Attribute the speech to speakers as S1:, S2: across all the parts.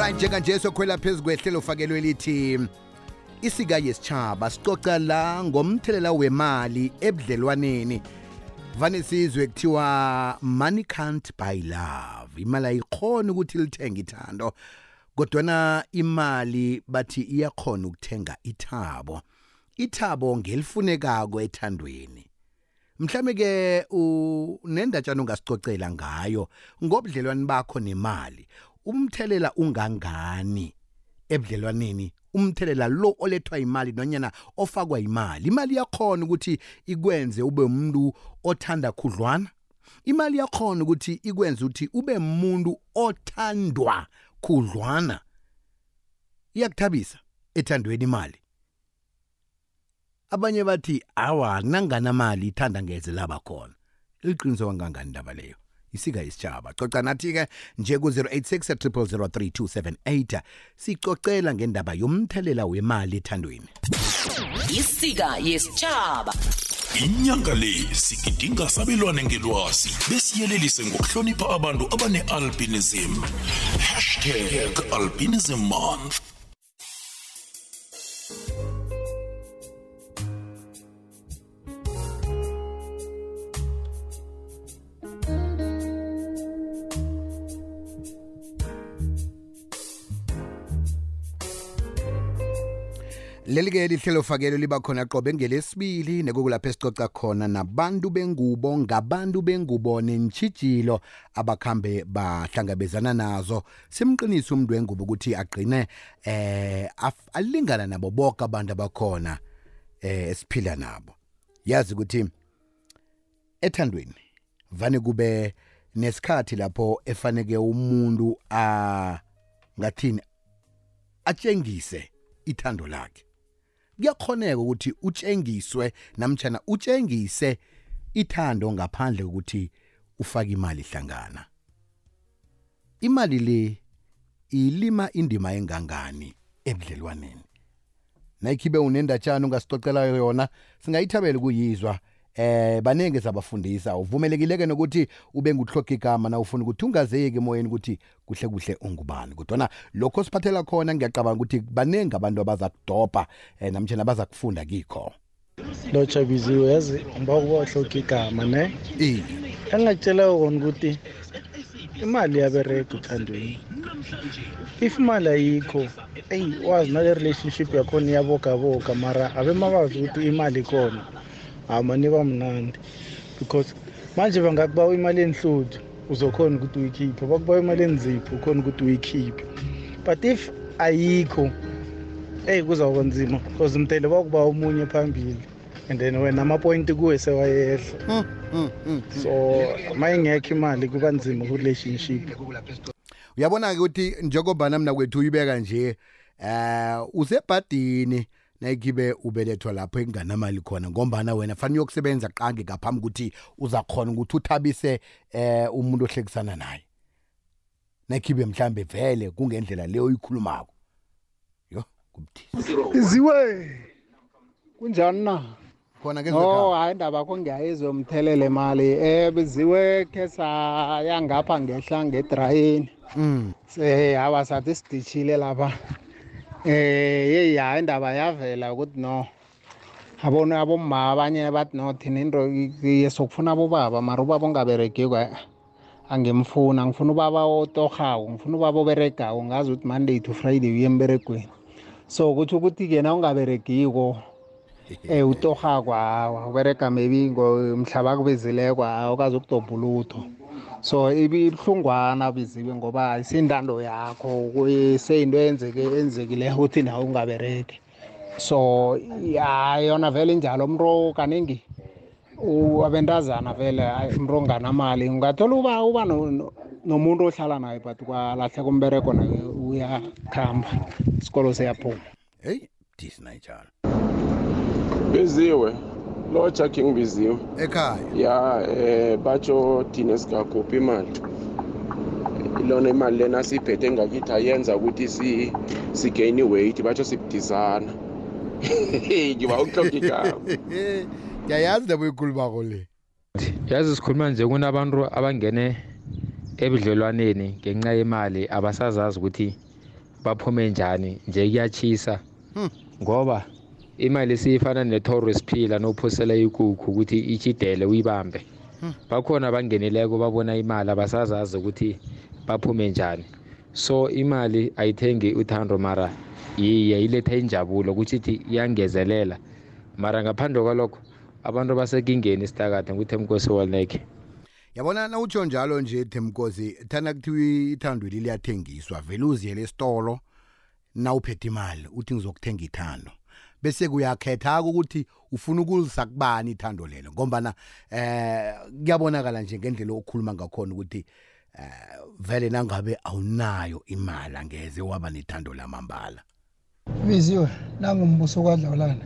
S1: right njenganje sokhwela phezu kwehlelo fakelwe lithi isika yesitshaba sicoca la ngomthelela wemali ebudlelwaneni. Vane sizwe kuthiwa money can't buy love. Imali ayikhona ukuthi lithenga ithando kodwana imali bathi iyakhona ukuthenga ithabo. Ithabo ngelifunekako ethandweni. Mhlawumbe ke unendatshana ungasicocela ngayo ngobudlelwane bakho nemali umthelela ungangani ebudlelwaneni umthelela lo olethwa imali nonyana ofakwa imali imali yakhona ukuthi ikwenze ube umuntu othanda khudlwana. Imali yakhona ukuthi ikwenze ukuthi ube umuntu othandwa khudlwana. Iyakuthabisa ethandweni imali. Abanye bathi awa nanganamali ithanda ngeze laba khona? Liqiniso kangangani indaba leyo? Isika isitshaba coca nathi-ke nje ku-086 3278 sicocela ngendaba yomthelela wemali ethandweni.
S2: Isika yesitshaba
S3: inyanga le sigidinga sabelwane ngelwazi besiyelelise ngokuhlonipha abantu abane-albinism. Hashtag albinism month.
S1: Leli-ke lihlelo fakelo liba khona qobe ngelesibili nekukulapho esicoca khona nabantu bengubo ngabantu bengubo nentshijilo abakhambe bahlangabezana nazo. Simqinisa umuntu wengubo ukuthi agqine eh alingana nabo bonke abantu abakhona eh esiphila nabo. Yazi ukuthi ethandweni vane kube nesikhathi lapho efaneke umuntu a ngathini atshengise ithando lakhe. Kuyakhoneka ukuthi utshengiswe namtjana utshengise ithando ngaphandle kokuthi ufake imali hlangana. Imali le ilima indima engangani ebudlelwaneni? Nayikhibe unendatshana ungasicocela yona singayithabela ukuyizwa. Eh banenge sabafundisa. Uvumelekileke nokuthi ube nguhloga igama na ufuna ukuthi ungazeki emoyeni ukuthi kuhle kuhle ungubani? Kodwana lokho siphathela khona ngiyacabanga ukuthi banenge abantu abaza kudobha eh, namtshana baza kufunda kikho.
S4: Lotsha biziwe yazi ngiba ukuba uhloka igama ne?
S1: Iye
S4: engingakutshela kona ukuthi imali yaberega uthandweni if imali ayikho eyi wazi nale relationship yakhona iyabogaboga mara abemabazi ukuthi imali ikhona. Amaniba mnandi. Because manje bangakubawa imali enhluthu uzokhona ukuthi uyikhiphe. Bakubawa imali enzipho ukhona ukuthi uyikhiphe. But if ayikho eyi kuzawuba nzima. Because mtele bakubawa omunye phambili and then wena amapointi kuwe sewayehla. So ma ingekho imali kuba nzima ku-relationship.
S1: Uyabona-ke ukuthi njengobana mna kwethu uyibeka nje eh usebhadini nayikhibe ubelethwa lapho ekunganamali khona ngombana wena fanele uyokusebenza qange ngaphambi ukuthi uzakhona ukuthi uthabise eh umuntu ohlekisana naye. Nayikhibe mhlambe vele kungendlela leyo oyikhulumako. Yo kubudisi
S5: iziwe! Kunjani na?
S1: Khona
S5: no
S1: ngezo
S5: hayi indaba yakho ngiyayizwe umthelele mali. Um biziwe khe sayangapha ngehla ngedrayini
S1: mm.
S5: Se hawa sathi sidishile lapha. Eh yeyi hayi indaba yavela ukuthi no. Abona abomma abanye bathi no thina into yesokufuna abobaba mara ubaba ongaberegiko eh, angimfuna ngifuna ubaba otorhako ngifuna ubaba oberegako. Ngazi ukuthi monday to friday uye emberegweni. So kutho ukuthi-ke na ungaberegiko eh utorhako hawa uberega maybe ngo- mhlaba kubizileko hawa ukazi ukudobha ulutho. So ibuhlungwana biziwe ngoba isindando yakho seyinto yenzeke enzekileyo ukuthi nawe ungabereke so ya yona vele injalo umntu kaningi abentazana vele umntu onganamali ungathola uba uba no- no- nomuntu ohlala naye but kwalahleka umbereko naye uyakhamba isikolo siyaphuma.
S1: Hey budisi nayitshalo
S6: biziwe lotsha khe ngibiziwe
S1: ekhaya?
S6: Ya eh batsho thina singakhuphi imali ilona imali lena siyiphethe ngakithi ayenza ukuthi si sigain weight batsho sibudisana ngiba ukuhloka igama.
S1: Ngiyayazi ndaba oyikhulumako le.
S7: Yazi sikhuluma nje kunabantu abangene ebudlelwaneni ngenxa yemali abasazazi ukuthi baphume njani nje kuyachisa
S1: Hmm.
S7: Ngoba imali siyifana nethoro siphila nophosela ikukhu ukuthi itshidele uyibambe. Bakhona abangenileko babona imali abasazazi ukuthi baphume njani. So imali ayithengi uthando mara yiye iletha injabulo ukuthi ithi iyangezelela. Mara ngaphandle kwalokho abantu basekingeni isitakade nguthi mkosi walneke
S1: yabona na utsho njalo nje themkosi thana kuthiwa ithandweli liyathengiswa vele uziyele esitolo na uphethe imali uthi ngizokuthenga ithando. Bese kuyakhetha ukuthi ufuna ukulisa kubani ithando lelo. Ngombana eh kuyabonakala nje ngendlela okhuluma ngakhona ukuthi eh vele nangabe awunayo imali angeze waba nethando lamambala.
S8: Biziwe nangumbuso kwadlawulana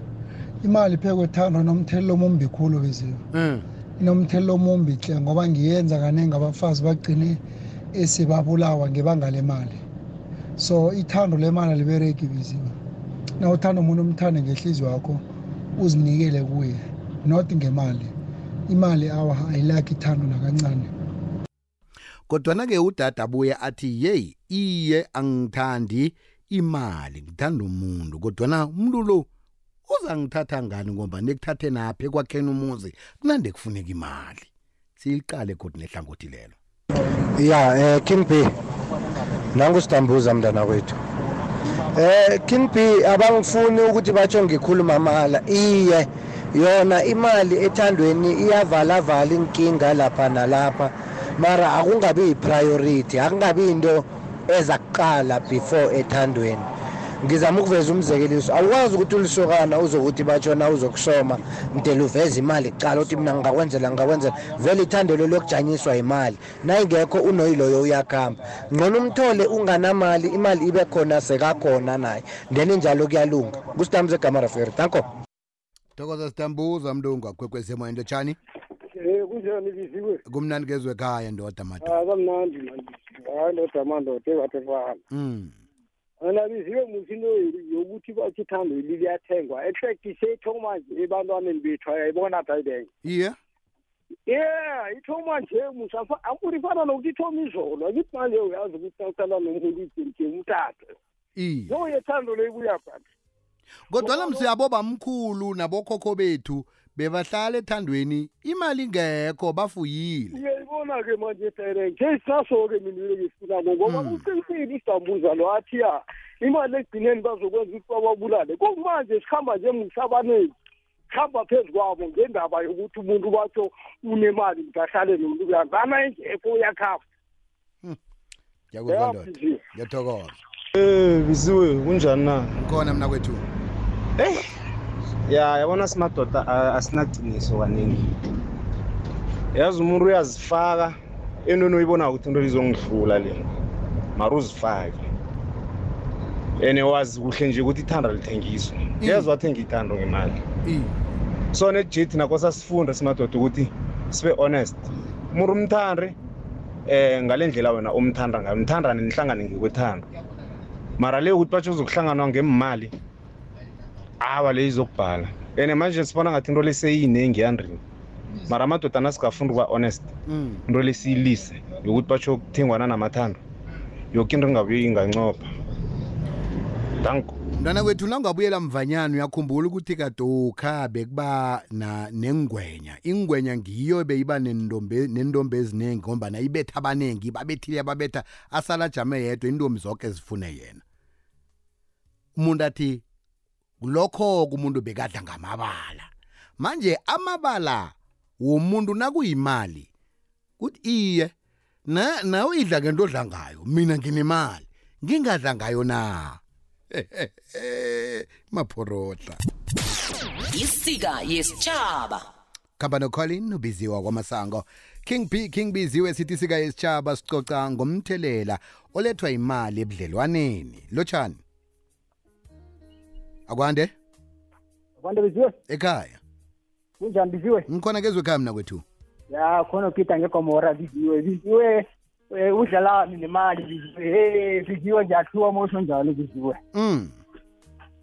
S8: imali phekwethando nomthelelo omumbi khulu biziwe
S1: mm.
S8: inomthelelo omumbi hle ngoba ngiyenza kaningi abafazi bagcine esibabulawa ngebanga lemali. So ithando lemali alibereki biziwe na uthanda umuntu umthande ngehliziyo yakho uzinikele kuye. Not ngemali. Imali awa ayilakhi ithando nakancane.
S1: Kodwana-ke udade abuye athi yeyi iye angithandi imali ngithanda umuntu. Kodwana umuntu lo uzangithatha ngani? Ngoba nekuthathe naphi ekwakheni umuzi kunande kufuneka imali. Siyiqale kodwa nehlangothi lelo.
S9: Ya eh King B nangusidambuza mntana wethu eh King B abangifuni ukuthi batsho ngikhuluma mala. Iye yona imali ethandweni iyavala vala inkinga lapha nalapha. Mara akungabi yipriority akungabi into eza kuqala before ethandweni. Ngizama ukuveza umzekeliso. Awukwazi ukuthi ulisokana uzokuthi batshona uzokusoma. Mdela uveza imali kuqala uthi mina ngingakwenzela ngingakwenzela. Vele ithandelo lokujanyiswa imali nayingekho unoyiloyo uyakhamba. Ngcono umthole unganamali imali ibe khona sekakhona naye. Then njalo kuyalunga. Kusidamze egama raferi. Danko.
S1: Thokoza sidambuza mntu ungakwekwezi into tshani
S10: Eh kunjani biziwe?
S1: kumnandi kezwe ekhaya ndoda mada
S10: Ah kamnandi manje. Hayi ndoda mandoda ekade fana.
S1: mm.
S10: Ana biziwe musino yokuthi bathi ithando liliyathengwa. Effect seyithoma nje ebantwaneni bethu ayayibona tayibenge.
S1: iye
S10: Yeah, ithoma nje musafa akuri fana nokuthi ithoma izolo. Akithi manje uyazi ukuthi nawusala nomuntu ijimje umtata.
S1: iye
S10: Yo yethando leyibuya phansi.
S1: kodwana msiyabo bamkhulu nabokhokho bethu bebahlala ethandweni imali ingekho bafuyile.
S10: Uyayibona ke manje direct nje saso-ke mina ngifunako ngoba
S1: Mm.
S10: kuqinisile isidambuza lo athi ya imali ekugcineni bazokwenza ukuthi bababulale. Kumanje sikhamba nje musabaneni sikhamba phezu kwabo ngendaba yokuthi umuntu batsho unemali mntahlale nomuntu uyazana engekho uyakhava
S1: ngiyakuzwa ndoda.
S10: Yaphizile.
S1: ngiyathokoza.
S11: Eh biziwe kunjani na?
S1: khona mna kwethu
S11: Eh ya yabona simadoda a- asinaqiniso kaningi. Yazi umuntu uyazifaka entweni oyibona ukuthi into lizongihlula le. Mara uzifake. Ene wazi kuhle nje ukuthi ithanda lithengiswa. Yazi wathenga ithando ngemali.
S1: iye
S11: So nejethi nakho sasifunda simadoda ukuthi sibe honest. Umuntu umthande eh ngalendlela wena umthanda ngayo umthandane nihlangane ngekwethando. Mara le ukuthi batsho uzokuhlangana ngemali awa le izokubhala ene manje sibona ngathi into leseyinengi yandrini mara amadoda nasingafundi ukuba honest.
S1: Mm.
S11: into lesiyilise yokuthi batsho kuthengwana namathando yoke into ingabuye ingancopha. Danko.
S1: Mntwana kwethu nangabuyela mvanyana uyakhumbula ukuthi kadokha bekuba na nengwenya ingwenya ngiyo beyiba nendombe eziningi ngoba nayibetha abaningi babethile ababetha asala ajame yedwa intombi zonke zifune yena. Umuntu athi lokho kumuntu bekadla ngamabala manje amabala womuntu nakuyimali kuthi iye na nawe idla ngento odla ngayo mina nginemali ngingadla ngayo na? Maphorodla
S2: isika yesitshaba
S1: khamba nocolin ubiziwa kwamasango. King b king biziwe sithi sika yesitshaba sicoca ngomthelela olethwa imali ebudlelwaneni. Lotshani akwande?
S10: Akwande biziwe?
S1: Ekhaya.
S10: Kunjani biziwe?
S1: Ngikhona kezwe ekhaya mna kwethu.
S10: Ya khona uphita ngegomora biziwe. Biziwe eh, udlalani nemali biziwe. Hey biziwe ngiyathiwa mosho njalo biziwe.
S1: Mm.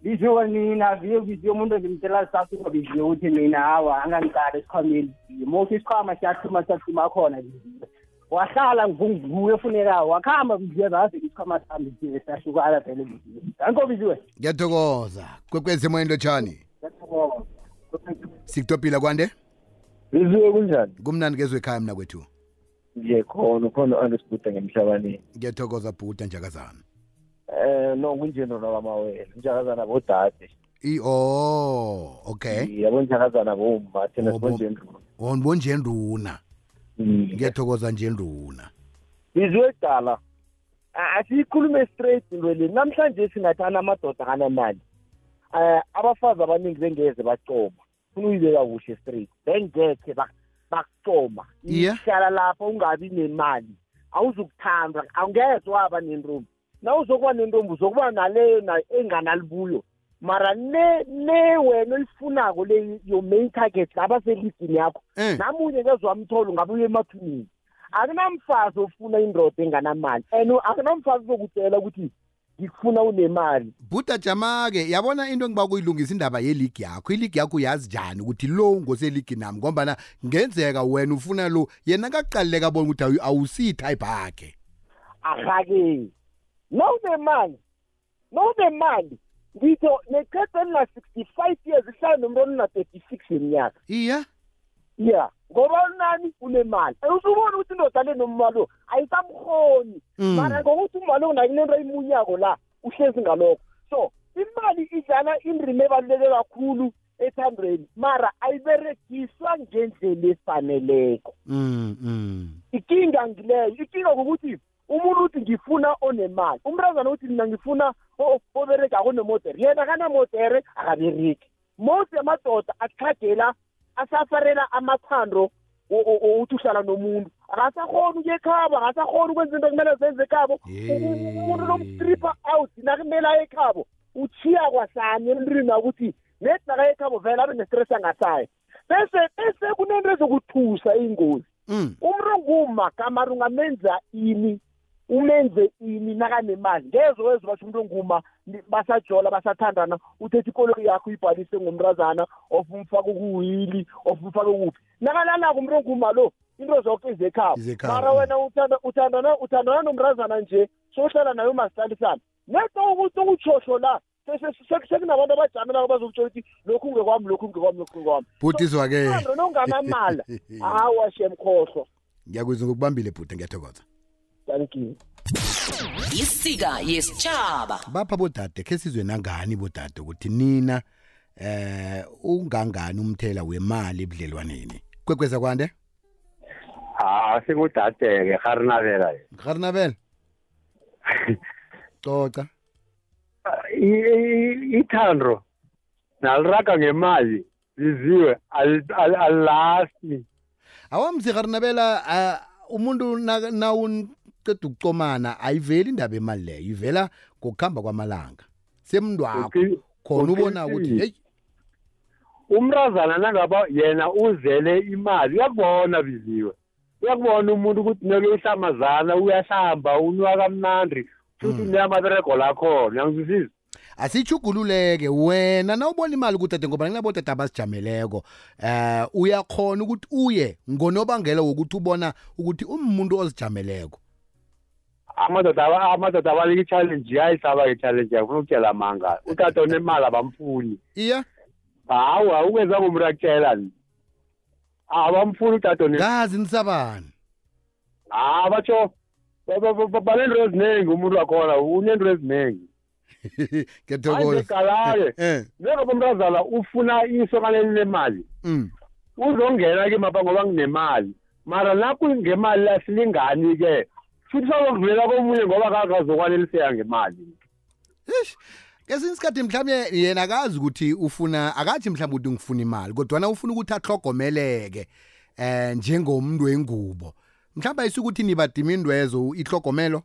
S10: biziwe mina viyo biziwe umuntu ngimtshela sasuka biziwe ukuthi mina hawa angangicala esikhwameni. Mosi isikhwama siyathuma siyathuma khona biziwe
S12: wahlala nguye efunekayo wakhamba mjeza aze isikhwama sami sahlukana vele danko biziwe
S1: ngiyathokoza. Kwekwezi emoyeni lotshani? Sikutopila kwande?
S13: Biziwe kunjani?
S1: Kumnandi kezwe ekhaya mna kwethu.
S13: Nje khona ukhona u-andesbuda ngemhlabaneni
S1: ngiyathokoza bhuda njakazana
S13: um no kunjeno nakamawele njakazana bodade.
S1: I oh okay.
S13: Yabo njakazana bomma thina
S1: Oh, bo-
S13: sibonjendruna.
S1: Onbo njenduna ngiyathokoza njenduna
S13: biziwe dala asiyikhulume straight into le namhlanje singathana amadoda kanamali um abafazi abaningi bengeze bacoma. Funa uyibeka kuhle straight. Bengekhe bak- bakucoma
S1: Yeah.
S13: ihlala lapho ungabi nemali. Awuzukuthandwa angeze waba nentombi. Na uzokuba nentombi uzokuba naleyo na- enganalibuyo mara ne ne wena olifunako le your main target laba seligini yakho.
S1: Eh.
S13: namunye kezwamtholo ungabe uye emathuneni akunamfazi ofuna indoda enganamali. And akunamfazi uzokutshela ukuthi ngikufuna unemali.
S1: Bhuda jama-ke yabona into engiba kuyilungisa indaba yeligi yakho? Iligi yakho uyazi njani ukuthi lo ngoseligi nami? Ngombana ngenzeka wena ufuna lo yena kakuqalileka bona ukuthi awu- awusiyi-type yakhe.
S13: Ahake nawunemali nawunemali ngitho neqeda elina-sixty-five years ihlala nomuntu olina-thirty-six yeminyaka
S1: iya.
S13: Ya ngoba nani unemali? Usubona ukuthi indoda le nomalo ayisamhoni
S1: Mm.
S13: mara ngokuthi umalo nakunento imunyako la uhlezi ngalokho. So imali idlala indima ebaluleke kakhulu ethandweni mara ayiberegiswa ngendlela efaneleko.
S1: Mm, mm.
S13: ikinga ngileyo ikinga ngokuthi umuntu uthi ngifuna onemali. Umntazana uthi mina ngifuna o- oberega konemodere yena kanamodere akabereki most yamadoda atlhagela asafarela amathando uthi uhlala nomuntu. Akasakhoni ukuya ekhabo akasakhoni ukwenza into kumele zenze ekhabo. Umuntu lomstripper out nakumele aye ekhabo uchiya kwahlanye emntwini akuthi nethi nakaya ekhabo vele abe nestress angasayo bese bese kunento ezokuthusa iy'ngozi
S1: Mm.
S13: umuntu onguma kamari ungamenza ini? Umenze ini nakanemali. Ngeze wezwa basho umuntu onguma ni- basajola basathandana uthethe ikoloyi yakho uyibhalise ngomrazana of umfake kuwili of umfake kuphi nakalalako umuntu onguma lo into zonke izekhabo.
S1: Izekhabo.
S13: mara wena uthanda- uthandana uthandana nomrazana nje sohlala naye umasitalisana neta ukuthi ukutshohlo la se- se- se- sekunabantu abajame labo bazokutsho ukuthi lokhu ngekwami lokhu ngekwami lokhu ngekwami.
S1: Bhuti izwa-ke
S13: Uthando nonganamala hawa shemkhohlwa
S1: ngiyakuzwa ngokubambile bhuda ngiyathokoza.
S13: Thank you
S2: isika yesitshaba
S1: bapha bodade khe sizwe nangani bodade ukuthi nina eh ungangani umthela wemali ebudlelwaneni? Kwekweza kwande?
S14: Ah, singudade-ke Garnavela.
S1: garnabel coca
S14: Ithando naliraga ngemali liziwe al- al- alasti.
S1: awamzi garnabela ah, umuntu nawuqeda ukucomana ayiveli indaba emali leyo ivela ngokuhamba kwamalanga. Semntu wakho
S14: Uqi-
S1: khona ubona ukuthi heyi.
S14: Umrazana nangaba yena uzele imali uyakubona biziwe. Uyakubona umuntu ukuthi neke uhlamazana uyahlamba unywa kamnandi futhi uneyamaberego lakhona uyangizwisisa?
S1: Asijugululeke wena nawubona imali kudade ngoba nginabodade abazijameleko eh uyakhona ukuthi uye ngonobangela wokuthi ubona ukuthi umuntu ozijameleko.
S14: Amadoda amadoda abalika i-challenge ayisaba i-challenge yafuna ukutshela amanga. Utata onemali abamfuni.
S1: Iya.
S14: Hawu ukwenza ngomuntu akutshela ni. Abamfuni utata
S1: ngazi nisabani?
S14: Ha batsho ba- ba- ba- banento eziningi umuntu wakhona unento eziningi
S1: ngiyathokoza.
S14: Anjegalaye
S1: eh.
S14: Njengoba umntazana ufuna isokana elinemali
S1: mm.
S14: uzongena ke mapha ngoba nginemali mara lapho ngemali asilingani-ke futhi sazokuvela komunye ngoba kakazokwaneliseka ngemali.
S1: Kesinye isikhathi mhlawumbe yena akazi ukuthi ufuna akathi mhlawumbe ukuthi ngifuna imali kodwana ufuna ukuthi ahlogomeleke eh njengomuntu wengubo. Mhlawumbe ayisuke ukuthi nibadima indwezo ihlogomelo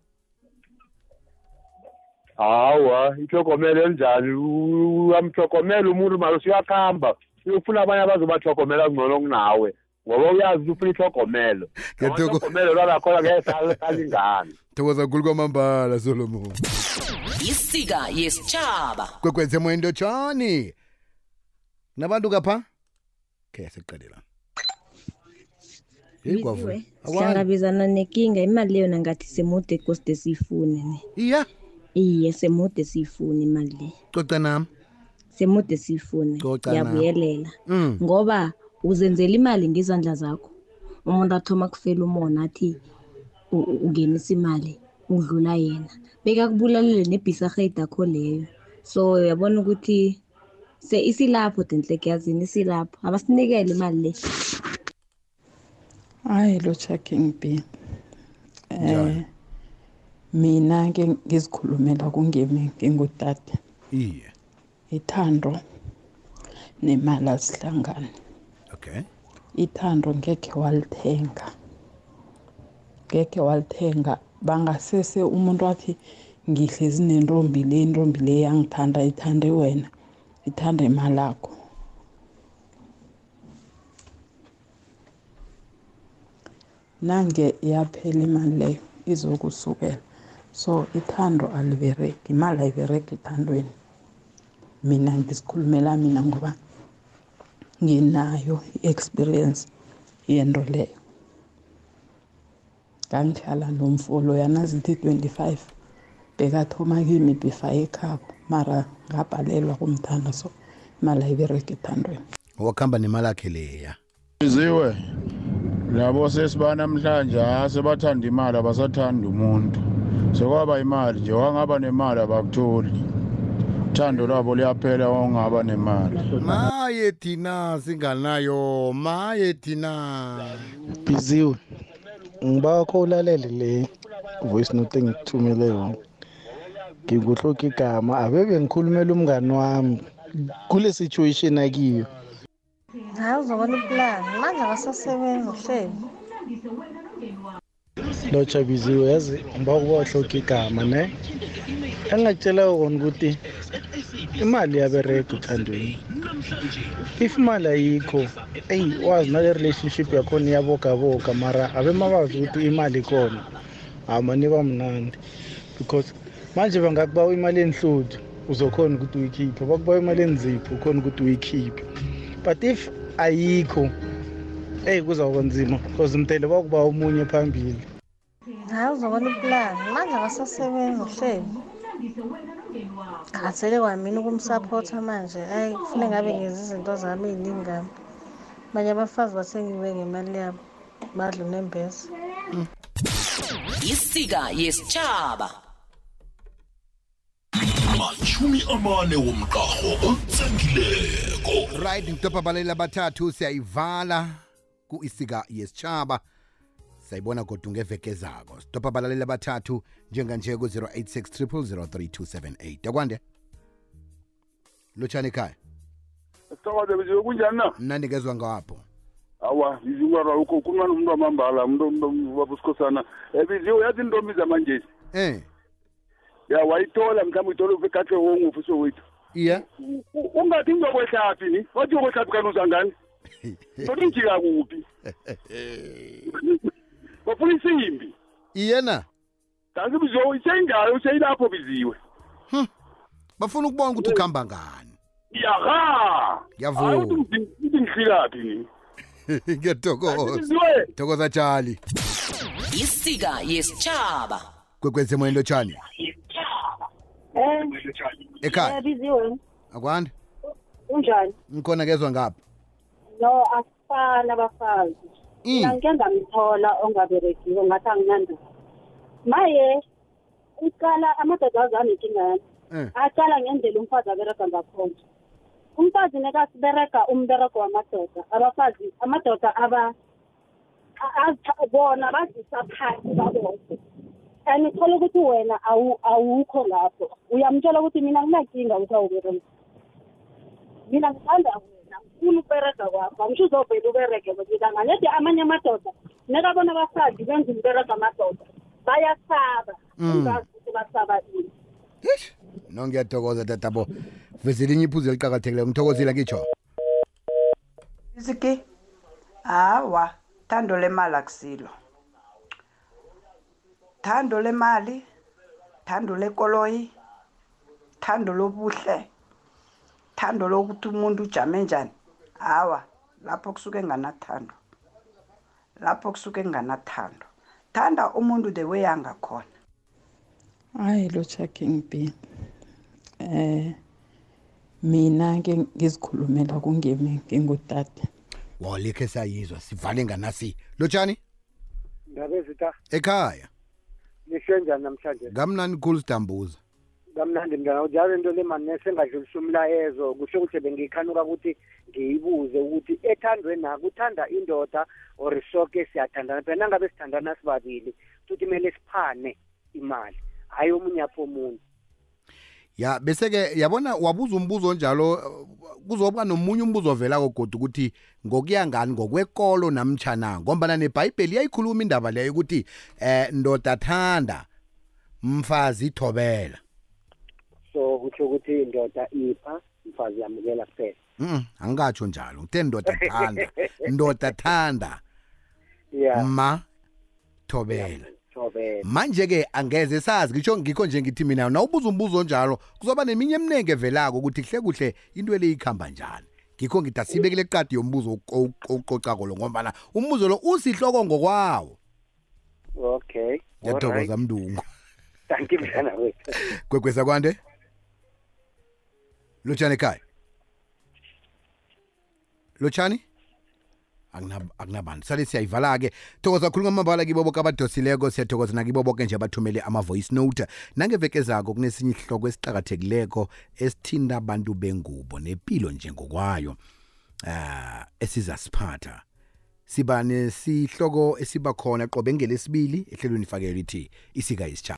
S14: hawa ihlogomelo elinjani uyamhlogomela umuntu mara usuyakuhamba uyofuna abanye abazobahlogomela ngcono kunawe. Ngoba uyazi ukuthi ufuna ihlogomelo ahlogomelo lwalakhona ngeke salingani
S1: thokoza kakhulu kwamambala solomon.
S2: Isika yesitshaba
S1: kwekwenze moyeni lotshani nabantu kapha? Khe siqede la
S15: biziwe. sihlangabezana nekinga. Imali leyo nangathi semude koside siyifune ne.
S1: Iya?
S15: Iye semude siyifune imali le.
S1: Coca nami
S15: semude siyifune.
S1: Coca nami.
S15: ngiyabuyelela.
S1: Mm.
S15: Ngoba uzenzela imali ngezandla zakho. Umuntu athoma kufela umona athi u- u- ungenisa imali udlula yena. Bekakubulalele nebhisarhedi akho leyo. So uyabona ukuthi se isilapho denhleke yazini isilapho. Abasinikele imali le.
S16: Hayi lo King B eh mina ke ngizikhulumela kungemi ngingudade.
S1: Iye.
S16: Ithando nemali azihlangani.
S1: okay
S16: ithando ngekhe walithenga. Ngekhe walithenga. Bangasese umuntu athi ngihlezi nentombi le intombi le yangithanda ithande wena ithanda imali yakho nange yaphela imali leyo izokusukela. So ithando alibereki imali ayibereki ethandweni. Mina ngisikhulumela mina ngoba nginayo i-experience yento leyo. Ngangihlala nomfolo yana zithi 25 bekathoma kimi before ekhabo mara ngabhalelwa kumthanda so imali ayibereki ethandweni.
S1: Wakuhamba nemali akhe leya?
S17: Iziwe labo sesiba namhlanje ha sebathanda imali abasathanda umuntu. Sekwaba imali nje wangaba nemali abakutholi. Uthando lwabo liyaphela wangaba nemali.
S1: Maye thina singanayo maye thina.
S4: Biziwe ngiba kho ulalele le voice note engikuthumele yona ngikuhloka igama abebe ngikhulumela umngani wami kule situation akiyo.
S18: Hayi uzobona ipulani manje akasasebenzi uhleli.
S4: Lotsha biziwe yazi ngiba ukuba uhloka igama ne? Engakutshela kona ukuthi imali yaberega uthandweni. If imali ayikho eyi wazi nale relationship yakhona iyabogaboga mara abemabazi ukuthi imali ikhona. Amaniba mnandi because manje bangakubawa imali enhluthu uzokhona ukuthi uyikhiphe. Bakubawa imali enzipho ukhona ukuthi uyikhiphe. But if ayikho eyi kuzawuba nzima because mtele bakubawa omunye phambili.
S18: Hayi uzobona ipulani manje akasasebenzi uhleli. Ngazele kwamina ukumsaphotha manje. Ayi kufune ngabe ngenza izinto zami ey'ningami abanye abafazi bathengiwe ngemali yabo badla unembeza
S2: isika yesitshaba
S3: mashumi amane womqarho otsengileko
S1: right ngitopa abaleli abathathu siyayivala ku-isika yesitshaba sayibona kodwa ngeveke zako sidobha abalaleli abathathu njenganje ku-086 3278 akwande lotshani ekhaya.
S14: Sithokoze kunjani na?
S1: Mnandi ngezwa ngapho
S14: awa izingwara ukho kuncane umuntu wamambala umuntu wabusikhosana um biziwe yathi intombi zamanje
S1: eh.
S14: Ya wayithola mhlawumbe uyithola ugahle wongufiso wethu
S1: iya.
S14: Ungathi ngizokwehlaphi ni? Wathi uyokwehlaphi kani uzangani? Nothi ngijika kuphi bafuna isimbi
S1: iyena?
S14: Kanti biziwe iseyingayo useyilapho biziwe.
S1: Bafuna ukubona ukuthi ukuhamba ngani?
S14: Yaha
S1: Ngiyavuma.
S14: Hayi ukuthi ngi- ukuthi ngifikaphi ni
S1: ngiyathokoza.
S14: Biziwe.
S1: Thokoza tshali.
S2: Isika yesitshaba
S1: kwekwezi emoyeni lotshani? Ekhaya.
S19: biziwe.
S1: Akwande?
S19: Unjani?
S1: Ngikhona kezwa ngapha
S19: no asifani abafazi
S1: Mm.
S19: Mina ngike ngamthola ongaberegiwe ngathi anginandaba maye uqala amadoda azami inkinga yami
S1: Eh.
S19: aqala ngendlela umfazi aberega ngakhona. Umfazi nekasiberega umberego wamadoda abafazi amadoda aba a- a- bona bazisa phansi babodwa. And thola ukuthi wena awu- awukho lapho. Uyamtshela ukuthi mina nginankinga ukuthi awuberegi mina ngithanda wena ngifuna ukuberega kwakho. Angisho uzovela uberege kodwa nganyedi amanye amadoda. Nekabona abafazi benza umberego amadoda bayasaba.
S1: Mm.
S19: ungazi ukuthi basaba ini.
S1: No ngiyathokoza tatabo vezela inye iphuzu eliqakathekileyo ngithokozile ngitsho
S20: isiki hawa thando lemali akusilo. Thando lemali thando lekoloyi thando lobuhle thando lokuthi umuntu ujame njani. Hawa lapho kusuke nganathando
S21: lapho kusuke kunganathando thanda umuntu the way angakhona.
S16: Hayi lotsha king b eh mina ke ngizikhulumela kungemi ngingudade
S1: walikhe sayizwa sivale nganasi. Lotshani?
S12: Ndabezita
S1: ekhaya.
S12: Nishe njani namhlanje?
S1: Kamnani khulu sidambuza
S12: kamnandi mntana njalo into le mani nesengadlulisa umlayezo. Kusho ukuthi bengikhanuka ukuthi ngiyibuze ukuthi ethandweni nako uthanda indoda or soke siyathandana. Phela nangabe sithandana sibabili futhi kumele siphane imali. Hayi omunye apho omunye.
S1: Ya bese ke yabona wabuza umbuzo onjalo kuzoba nomunye umbuzo ovelako godu ukuthi ngokuya ngani ngokwekolo namtjhana ngombana nebhayibheli iyayikhuluma indaba leyo ukuthi eh ndoda thanda mfazi thobela
S12: so kutsho ukuthi indoda ipha mfazi yamukela kuphela.
S1: Mm angikatsho njalo. Ngithe ndoda thanda ndoda thanda.
S12: Ya
S1: ma thobela.
S12: Thobela.
S1: Manje ke angeze sazi ngisho ngikho nje ngithi mina nawubuza umbuzo onjalo kuzoba neminye eminenge evelako ukuthi kuhle kuhle into le ikhamba njani. Ngikho ngithi asibekele eqadi yombuzo oqocako lo ngombana umbuzo lo usihloko ngokwawo.
S12: Okay.
S1: Ngiyathokoza mndungu.
S12: Thank you mntana wethu.
S1: Gwekweza kwande? Lotshani ekhaya. Lotshani Akunab- akunabantu. Sale siyayivala-ke. Thokoza khulu ngamabala kibo boke abadosileko siyathokoza nakibo boke nje abathumele ama-voice note. Nangevekezako kunesinye isihloko esiqakathekileko esithinta abantu bengubo nepilo nje ngokwayo uh, esizasiphatha. Siba nesihloko esiba khona qobe ngelesibili ehlelweni fakelo lithi isika isitshaba